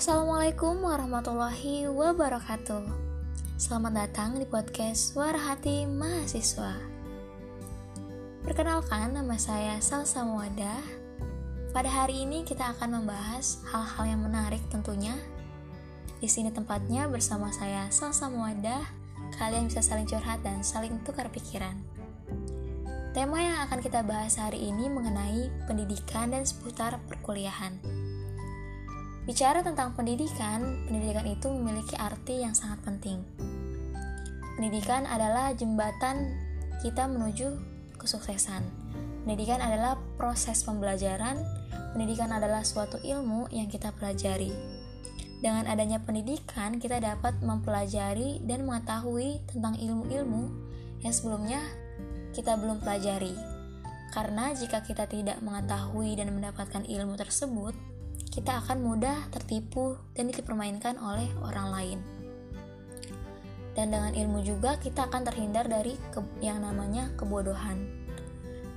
Assalamualaikum warahmatullahi wabarakatuh. Selamat datang di podcast Suara Hati Mahasiswa. Perkenalkan nama saya Salsa Muada. Pada hari ini kita akan membahas hal-hal yang menarik tentunya. Di sini tempatnya bersama saya Salsa Muada. Kalian bisa saling curhat dan saling tukar pikiran. Tema yang akan kita bahas hari ini mengenai pendidikan dan seputar perkuliahan. Bicara tentang pendidikan, pendidikan itu memiliki arti yang sangat penting. Pendidikan adalah jembatan kita menuju kesuksesan. Pendidikan adalah proses pembelajaran, pendidikan adalah suatu ilmu yang kita pelajari. Dengan adanya pendidikan, kita dapat mempelajari dan mengetahui tentang ilmu-ilmu yang sebelumnya kita belum pelajari. Karena jika kita tidak mengetahui dan mendapatkan ilmu tersebut, kita akan mudah tertipu dan dipermainkan oleh orang lain. Dan dengan ilmu juga kita akan terhindar dari yang namanya kebodohan.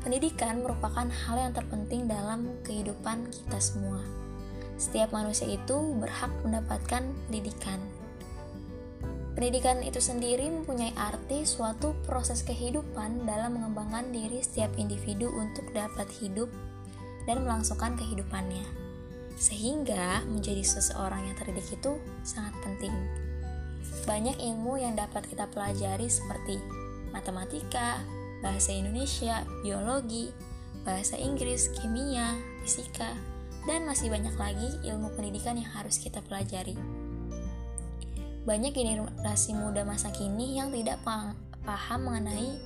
Pendidikan merupakan hal yang terpenting dalam kehidupan kita semua. Setiap manusia itu berhak mendapatkan pendidikan. Pendidikan itu sendiri mempunyai arti suatu proses kehidupan dalam mengembangkan diri setiap individu untuk dapat hidup dan melangsungkan kehidupannya sehingga menjadi seseorang yang terdidik itu sangat penting. Banyak ilmu yang dapat kita pelajari seperti matematika, bahasa Indonesia, biologi, bahasa Inggris, kimia, fisika, dan masih banyak lagi ilmu pendidikan yang harus kita pelajari. Banyak generasi muda masa kini yang tidak paham mengenai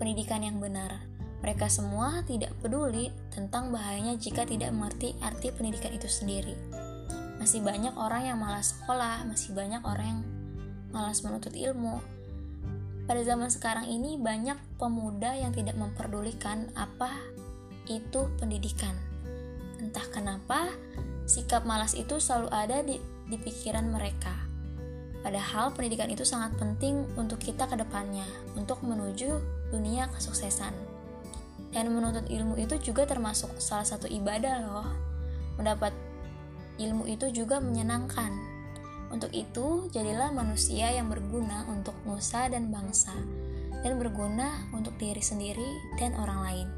pendidikan yang benar mereka semua tidak peduli tentang bahayanya jika tidak mengerti arti pendidikan itu sendiri. Masih banyak orang yang malas sekolah, masih banyak orang yang malas menuntut ilmu. Pada zaman sekarang ini banyak pemuda yang tidak memperdulikan apa itu pendidikan. Entah kenapa, sikap malas itu selalu ada di, di pikiran mereka. Padahal pendidikan itu sangat penting untuk kita ke depannya, untuk menuju dunia kesuksesan. Dan menuntut ilmu itu juga termasuk salah satu ibadah loh. Mendapat ilmu itu juga menyenangkan. Untuk itu, jadilah manusia yang berguna untuk nusa dan bangsa, dan berguna untuk diri sendiri dan orang lain.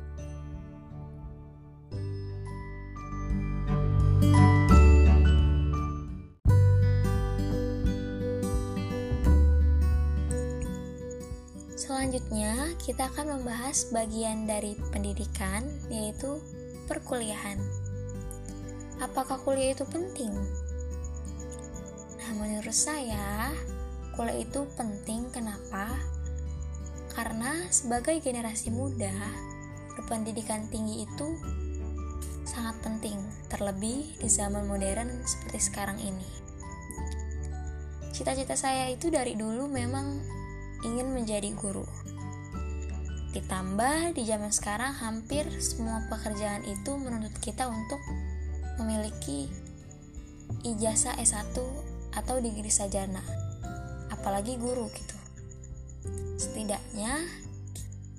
Selanjutnya, kita akan membahas bagian dari pendidikan, yaitu perkuliahan. Apakah kuliah itu penting? Nah, menurut saya, kuliah itu penting. Kenapa? Karena sebagai generasi muda, berpendidikan tinggi itu sangat penting, terlebih di zaman modern seperti sekarang ini. Cita-cita saya itu dari dulu memang ingin menjadi guru. Ditambah di zaman sekarang hampir semua pekerjaan itu menuntut kita untuk memiliki ijazah S1 atau degree sarjana. Apalagi guru gitu. Setidaknya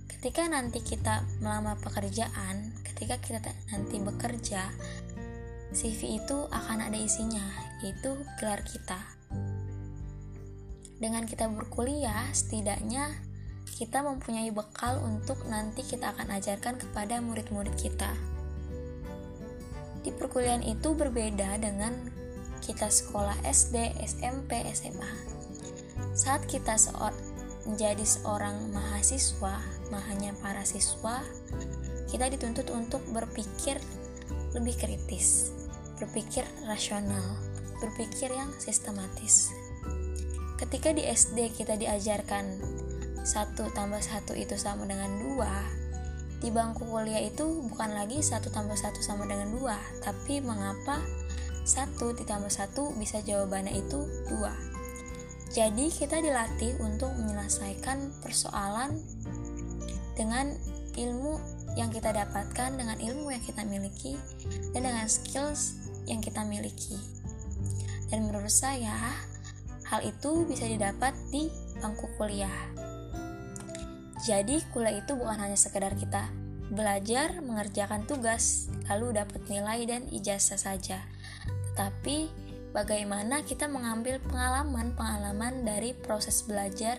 ketika nanti kita melamar pekerjaan, ketika kita nanti bekerja, CV itu akan ada isinya, yaitu gelar kita dengan kita berkuliah, setidaknya kita mempunyai bekal untuk nanti kita akan ajarkan kepada murid-murid kita. Di perkuliahan itu berbeda dengan kita sekolah SD, SMP, SMA. Saat kita seor menjadi seorang mahasiswa, mahanya para siswa, kita dituntut untuk berpikir lebih kritis, berpikir rasional, berpikir yang sistematis ketika di SD kita diajarkan satu tambah satu itu sama dengan dua di bangku kuliah itu bukan lagi satu tambah satu sama dengan dua tapi mengapa satu ditambah satu bisa jawabannya itu dua. Jadi kita dilatih untuk menyelesaikan persoalan dengan ilmu yang kita dapatkan dengan ilmu yang kita miliki dan dengan skills yang kita miliki. Dan menurut saya Hal itu bisa didapat di bangku kuliah. Jadi, kuliah itu bukan hanya sekedar kita belajar, mengerjakan tugas, lalu dapat nilai dan ijazah saja. Tetapi bagaimana kita mengambil pengalaman-pengalaman dari proses belajar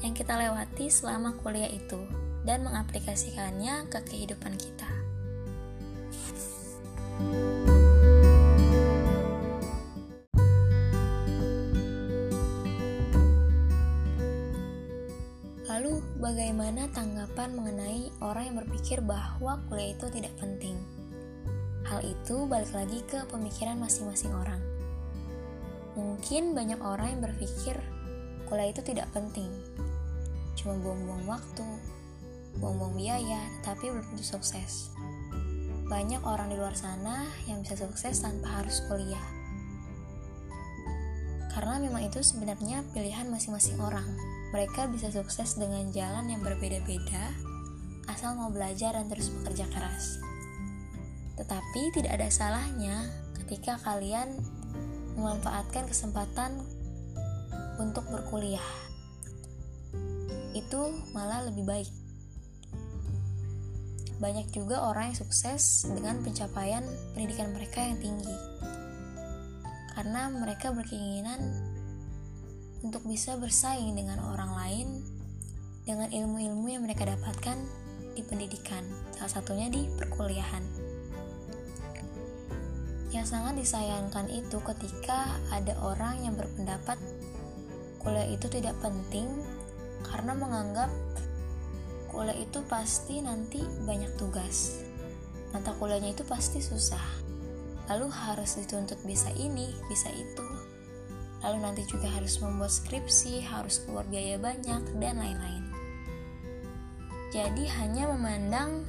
yang kita lewati selama kuliah itu dan mengaplikasikannya ke kehidupan kita. Lalu, bagaimana tanggapan mengenai orang yang berpikir bahwa kuliah itu tidak penting? Hal itu balik lagi ke pemikiran masing-masing orang. Mungkin banyak orang yang berpikir kuliah itu tidak penting, cuma buang-buang waktu, buang-buang biaya, tapi belum tentu sukses. Banyak orang di luar sana yang bisa sukses tanpa harus kuliah. Karena memang itu sebenarnya pilihan masing-masing orang. Mereka bisa sukses dengan jalan yang berbeda-beda, asal mau belajar dan terus bekerja keras. Tetapi tidak ada salahnya ketika kalian memanfaatkan kesempatan untuk berkuliah itu malah lebih baik. Banyak juga orang yang sukses dengan pencapaian pendidikan mereka yang tinggi, karena mereka berkeinginan untuk bisa bersaing dengan orang lain dengan ilmu-ilmu yang mereka dapatkan di pendidikan, salah satunya di perkuliahan. Yang sangat disayangkan itu ketika ada orang yang berpendapat kuliah itu tidak penting karena menganggap kuliah itu pasti nanti banyak tugas. Mata kuliahnya itu pasti susah. Lalu harus dituntut bisa ini, bisa itu. Lalu nanti juga harus membuat skripsi, harus keluar biaya banyak, dan lain-lain. Jadi hanya memandang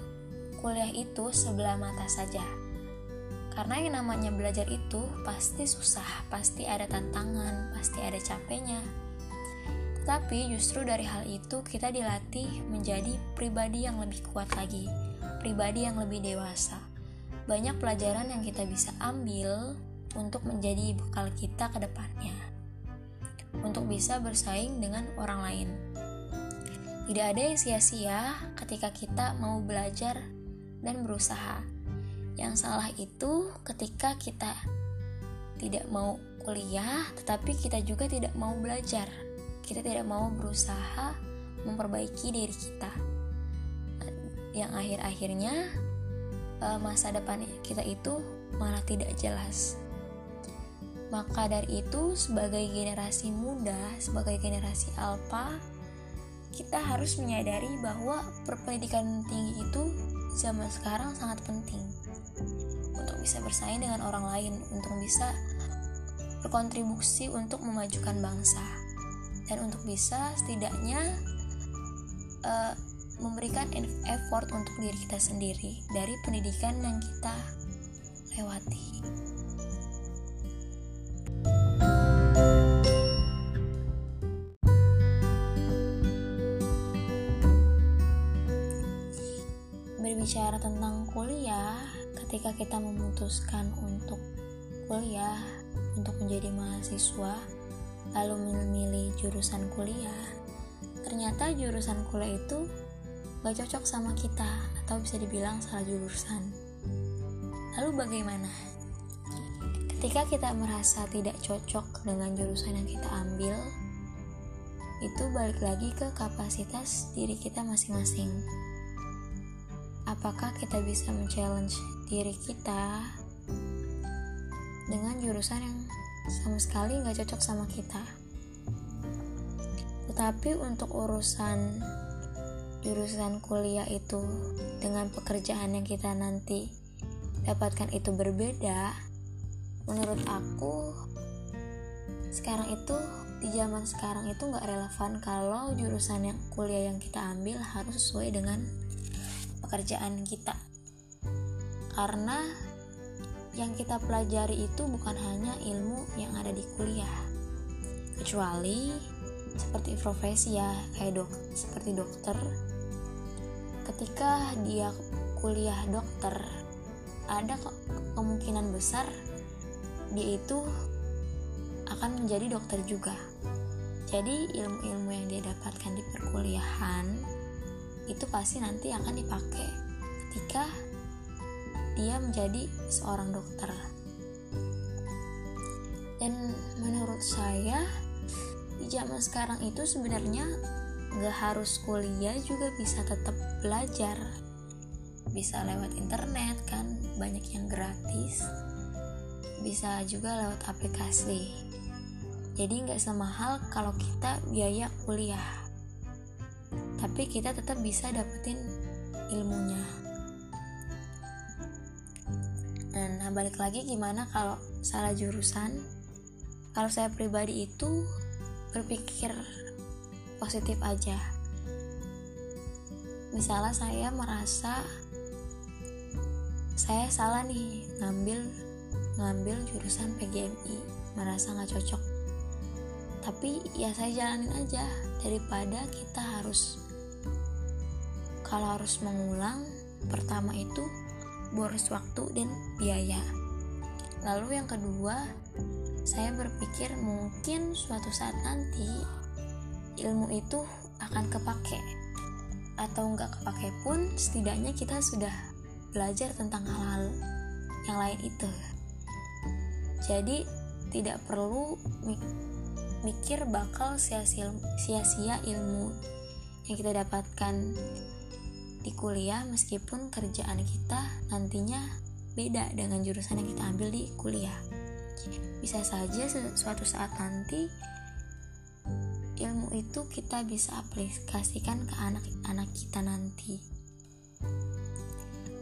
kuliah itu sebelah mata saja. Karena yang namanya belajar itu pasti susah, pasti ada tantangan, pasti ada capeknya, tapi justru dari hal itu kita dilatih menjadi pribadi yang lebih kuat lagi, pribadi yang lebih dewasa. Banyak pelajaran yang kita bisa ambil untuk menjadi bekal kita ke depannya. Untuk bisa bersaing dengan orang lain. Tidak ada yang sia-sia ketika kita mau belajar dan berusaha. Yang salah itu ketika kita tidak mau kuliah, tetapi kita juga tidak mau belajar kita tidak mau berusaha memperbaiki diri kita yang akhir-akhirnya eh, masa depan kita itu malah tidak jelas maka dari itu sebagai generasi muda sebagai generasi alpha kita harus menyadari bahwa perpendidikan tinggi itu zaman sekarang sangat penting untuk bisa bersaing dengan orang lain untuk bisa berkontribusi untuk memajukan bangsa dan untuk bisa setidaknya uh, memberikan effort untuk diri kita sendiri dari pendidikan yang kita lewati. Kita memutuskan untuk kuliah, untuk menjadi mahasiswa, lalu memilih jurusan kuliah, ternyata jurusan kuliah itu gak cocok sama kita atau bisa dibilang salah jurusan. Lalu bagaimana? Ketika kita merasa tidak cocok dengan jurusan yang kita ambil, itu balik lagi ke kapasitas diri kita masing-masing. Apakah kita bisa men-challenge diri kita dengan jurusan yang sama sekali nggak cocok sama kita. Tetapi untuk urusan jurusan kuliah itu dengan pekerjaan yang kita nanti dapatkan itu berbeda, menurut aku sekarang itu di zaman sekarang itu nggak relevan kalau jurusan yang kuliah yang kita ambil harus sesuai dengan pekerjaan kita. Karena yang kita pelajari itu bukan hanya ilmu yang ada di kuliah. Kecuali seperti profesi ya kayak dok seperti dokter. Ketika dia kuliah dokter ada kemungkinan besar dia itu akan menjadi dokter juga. Jadi ilmu-ilmu yang dia dapatkan di perkuliahan itu pasti nanti akan dipakai ketika dia menjadi seorang dokter. dan menurut saya di zaman sekarang itu sebenarnya nggak harus kuliah juga bisa tetap belajar. Bisa lewat internet kan banyak yang gratis. Bisa juga lewat aplikasi. Jadi nggak semahal kalau kita biaya kuliah tapi kita tetap bisa dapetin ilmunya. Nah balik lagi gimana kalau salah jurusan? Kalau saya pribadi itu berpikir positif aja. Misalnya saya merasa saya salah nih ngambil ngambil jurusan PGMI merasa nggak cocok. Tapi ya saya jalanin aja daripada kita harus kalau harus mengulang pertama itu boros waktu dan biaya. Lalu yang kedua saya berpikir mungkin suatu saat nanti ilmu itu akan kepake. Atau nggak kepake pun setidaknya kita sudah belajar tentang hal-hal yang lain itu. Jadi tidak perlu mikir bakal sia-sia ilmu yang kita dapatkan di kuliah meskipun kerjaan kita nantinya beda dengan jurusan yang kita ambil di kuliah. Bisa saja suatu saat nanti ilmu itu kita bisa aplikasikan ke anak-anak kita nanti.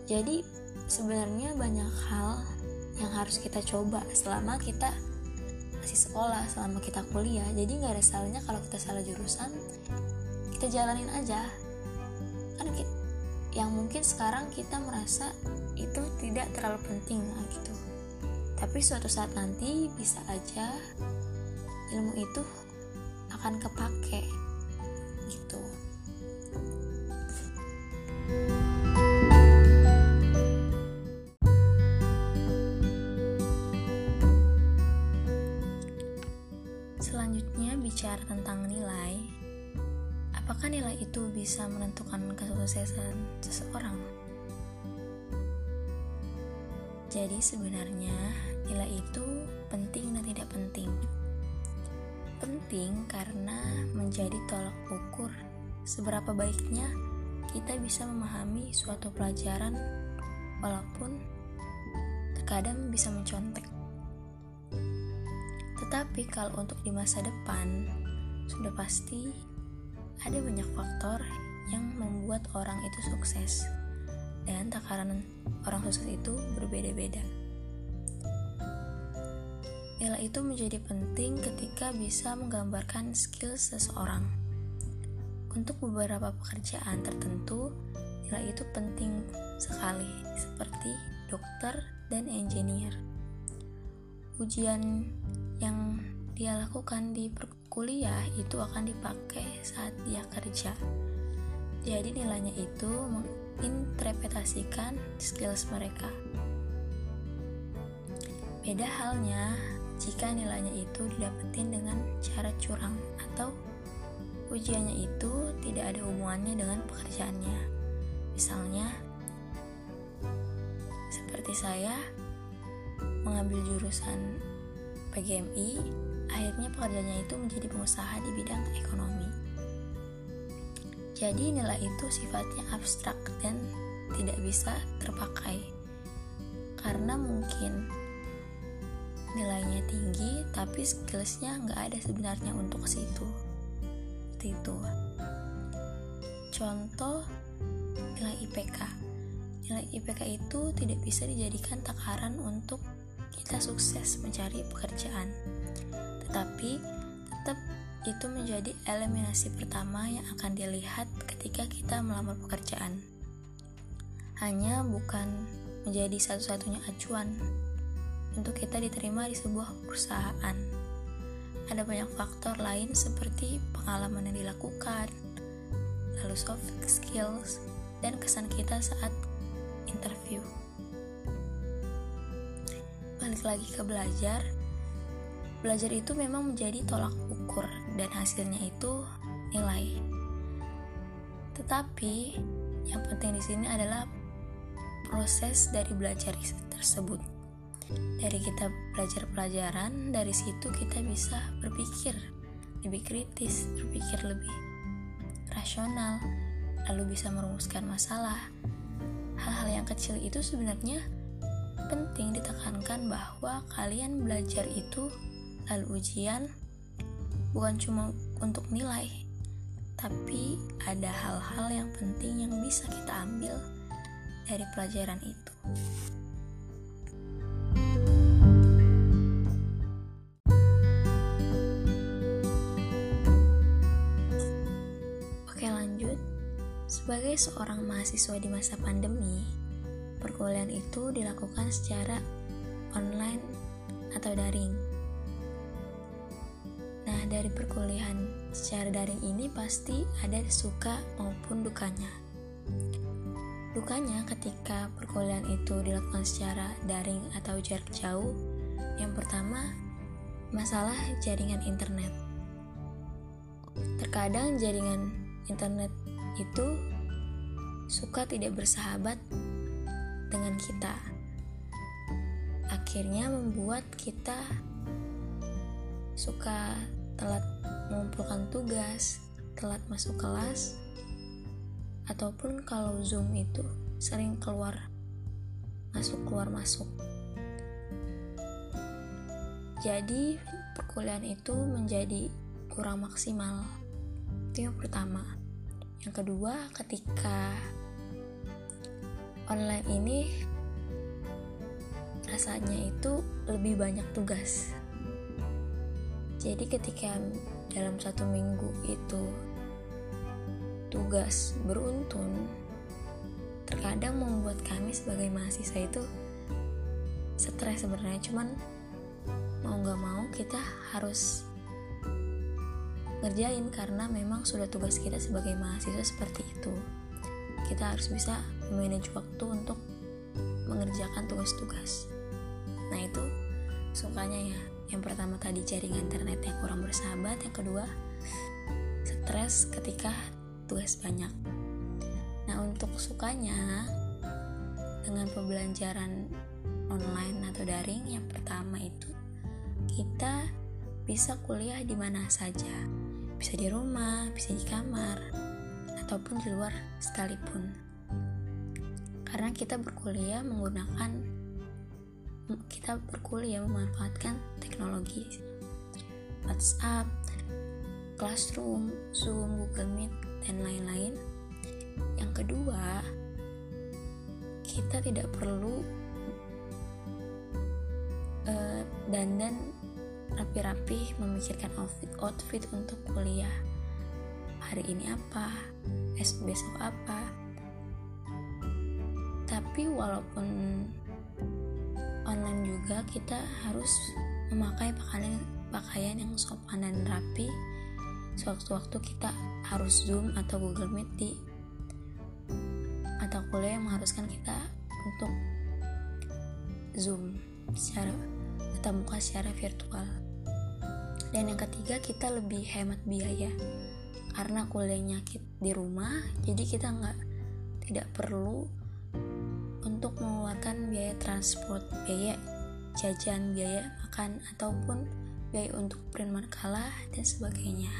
Jadi sebenarnya banyak hal yang harus kita coba selama kita masih sekolah selama kita kuliah jadi nggak ada salahnya kalau kita salah jurusan kita jalanin aja yang mungkin sekarang kita merasa itu tidak terlalu penting nah gitu. Tapi suatu saat nanti bisa aja ilmu itu akan kepake itu bisa menentukan kesuksesan seseorang? Jadi sebenarnya nilai itu penting dan tidak penting. Penting karena menjadi tolak ukur seberapa baiknya kita bisa memahami suatu pelajaran walaupun terkadang bisa mencontek. Tetapi kalau untuk di masa depan, sudah pasti ada banyak faktor yang membuat orang itu sukses. Dan takaran orang sukses itu berbeda-beda. Nilai itu menjadi penting ketika bisa menggambarkan skill seseorang. Untuk beberapa pekerjaan tertentu, nilai itu penting sekali, seperti dokter dan engineer. Ujian yang dia lakukan di kuliah itu akan dipakai saat dia kerja. Jadi nilainya itu menginterpretasikan skills mereka. Beda halnya jika nilainya itu didapetin dengan cara curang atau ujiannya itu tidak ada hubungannya dengan pekerjaannya. Misalnya, seperti saya mengambil jurusan PGMI, akhirnya pekerjaannya itu menjadi pengusaha di bidang ekonomi. Jadi nilai itu sifatnya abstrak dan tidak bisa terpakai. Karena mungkin nilainya tinggi tapi skillsnya nggak ada sebenarnya untuk situ. Itu. Contoh nilai IPK. Nilai IPK itu tidak bisa dijadikan takaran untuk kita sukses mencari pekerjaan. Tetapi tetap itu menjadi eliminasi pertama yang akan dilihat ketika kita melamar pekerjaan. Hanya bukan menjadi satu-satunya acuan untuk kita diterima di sebuah perusahaan. Ada banyak faktor lain seperti pengalaman yang dilakukan, lalu soft skills, dan kesan kita saat interview balik lagi ke belajar belajar itu memang menjadi tolak ukur dan hasilnya itu nilai. Tetapi yang penting di sini adalah proses dari belajar tersebut. Dari kita belajar pelajaran dari situ kita bisa berpikir lebih kritis berpikir lebih rasional lalu bisa merumuskan masalah. Hal-hal yang kecil itu sebenarnya penting ditekankan bahwa kalian belajar itu lalu ujian bukan cuma untuk nilai tapi ada hal-hal yang penting yang bisa kita ambil dari pelajaran itu. Oke lanjut, sebagai seorang mahasiswa di masa pandemi, perkuliahan itu dilakukan secara online atau daring. Dari perkuliahan secara daring ini pasti ada suka maupun dukanya. Dukanya ketika perkuliahan itu dilakukan secara daring atau jarak jauh, yang pertama, masalah jaringan internet. Terkadang jaringan internet itu suka tidak bersahabat dengan kita. Akhirnya membuat kita suka telat mengumpulkan tugas, telat masuk kelas, ataupun kalau Zoom itu sering keluar masuk keluar masuk. Jadi perkuliahan itu menjadi kurang maksimal. Itu yang pertama. Yang kedua, ketika online ini rasanya itu lebih banyak tugas. Jadi ketika dalam satu minggu itu tugas beruntun terkadang membuat kami sebagai mahasiswa itu stres sebenarnya. Cuman mau nggak mau kita harus ngerjain karena memang sudah tugas kita sebagai mahasiswa seperti itu. Kita harus bisa memanage waktu untuk mengerjakan tugas-tugas. Nah itu sukanya ya yang pertama tadi jaringan internet yang kurang bersahabat yang kedua stres ketika tugas banyak. Nah, untuk sukanya dengan pembelajaran online atau daring yang pertama itu kita bisa kuliah di mana saja. Bisa di rumah, bisa di kamar, ataupun di luar sekalipun. Karena kita berkuliah menggunakan kita berkuliah memanfaatkan teknologi WhatsApp, Classroom, Zoom, Google Meet, dan lain-lain. Yang kedua, kita tidak perlu uh, dandan rapi-rapi memikirkan outfit outfit untuk kuliah. Hari ini apa? Es besok apa? Tapi walaupun online juga kita harus memakai pakaian pakaian yang sopan dan rapi. Sewaktu-waktu kita harus zoom atau google meet di atau kuliah yang mengharuskan kita untuk zoom secara tatap muka secara virtual. Dan yang ketiga kita lebih hemat biaya. Karena kuliahnya di rumah jadi kita nggak tidak perlu untuk mengeluarkan biaya transport biaya jajan biaya makan ataupun biaya untuk print makalah dan sebagainya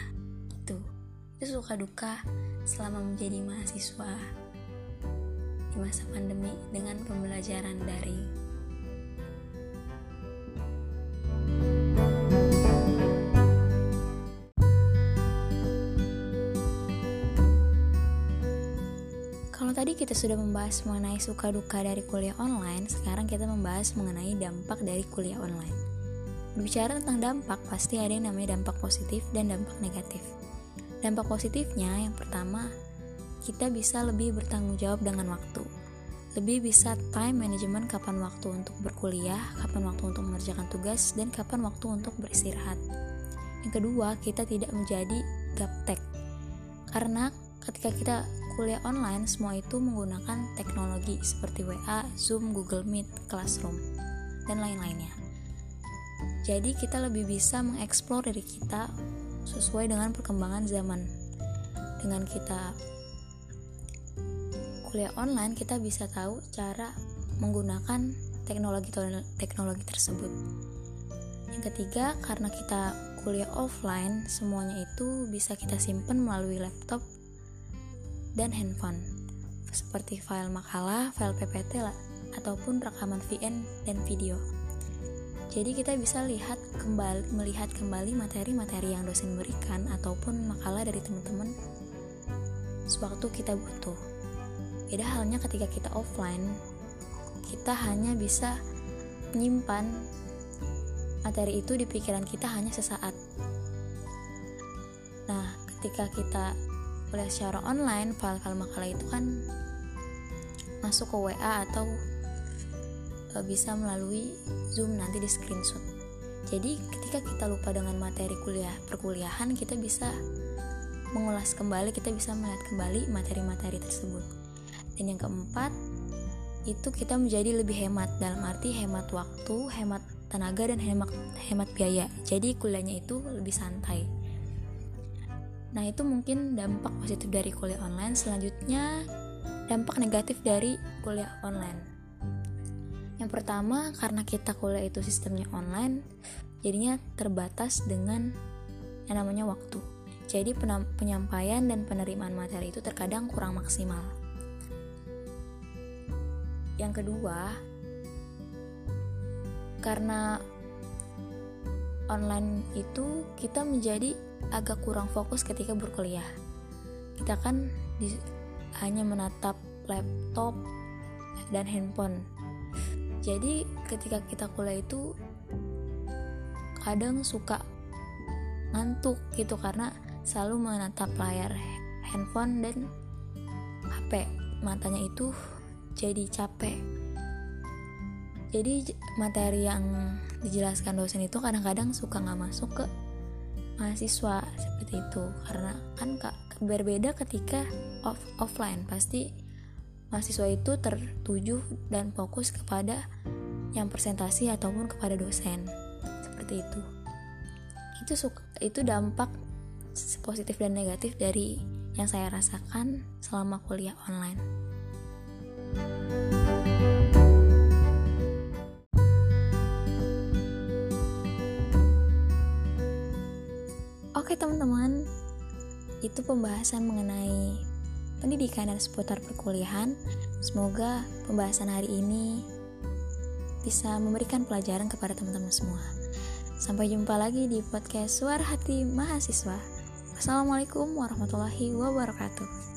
itu itu suka duka selama menjadi mahasiswa di masa pandemi dengan pembelajaran daring. Tadi kita sudah membahas mengenai suka duka dari kuliah online, sekarang kita membahas mengenai dampak dari kuliah online. Berbicara tentang dampak, pasti ada yang namanya dampak positif dan dampak negatif. Dampak positifnya yang pertama, kita bisa lebih bertanggung jawab dengan waktu. Lebih bisa time management kapan waktu untuk berkuliah, kapan waktu untuk mengerjakan tugas, dan kapan waktu untuk beristirahat. Yang kedua, kita tidak menjadi gaptek. Karena ketika kita kuliah online, semua itu menggunakan teknologi seperti WA, Zoom, Google Meet, Classroom, dan lain-lainnya. Jadi kita lebih bisa mengeksplor diri kita sesuai dengan perkembangan zaman. Dengan kita kuliah online, kita bisa tahu cara menggunakan teknologi teknologi tersebut. Yang ketiga, karena kita kuliah offline, semuanya itu bisa kita simpan melalui laptop dan handphone. Seperti file makalah, file PPT lah, ataupun rekaman VN dan video. Jadi kita bisa lihat kembali melihat kembali materi-materi yang dosen berikan ataupun makalah dari teman-teman sewaktu kita butuh. Beda halnya ketika kita offline, kita hanya bisa menyimpan materi itu di pikiran kita hanya sesaat. Nah, ketika kita kuliah secara online, file-file makalah itu kan masuk ke WA atau Eh, bisa melalui Zoom nanti di screenshot. Jadi ketika kita lupa dengan materi kuliah perkuliahan, kita bisa mengulas kembali, kita bisa melihat kembali materi-materi tersebut. Dan yang keempat, itu kita menjadi lebih hemat dalam arti hemat waktu, hemat tenaga dan hemat hemat biaya. Jadi kuliahnya itu lebih santai. Nah, itu mungkin dampak positif dari kuliah online. Selanjutnya, dampak negatif dari kuliah online. Yang pertama, karena kita kuliah itu sistemnya online, jadinya terbatas dengan yang namanya waktu. Jadi penyampaian dan penerimaan materi itu terkadang kurang maksimal. Yang kedua, karena online itu kita menjadi agak kurang fokus ketika berkuliah. Kita kan hanya menatap laptop dan handphone. Jadi ketika kita kuliah itu kadang suka ngantuk gitu karena selalu menatap layar handphone dan HP matanya itu jadi capek jadi materi yang dijelaskan dosen itu kadang-kadang suka nggak masuk ke mahasiswa seperti itu. Karena kan kak berbeda ketika off offline. Pasti mahasiswa itu tertuju dan fokus kepada yang presentasi ataupun kepada dosen. Seperti itu. Itu itu dampak positif dan negatif dari yang saya rasakan selama kuliah online Oke teman-teman, itu pembahasan mengenai pendidikan dan seputar perkuliahan. Semoga pembahasan hari ini bisa memberikan pelajaran kepada teman-teman semua. Sampai jumpa lagi di podcast Suara Hati Mahasiswa. Wassalamualaikum warahmatullahi wabarakatuh.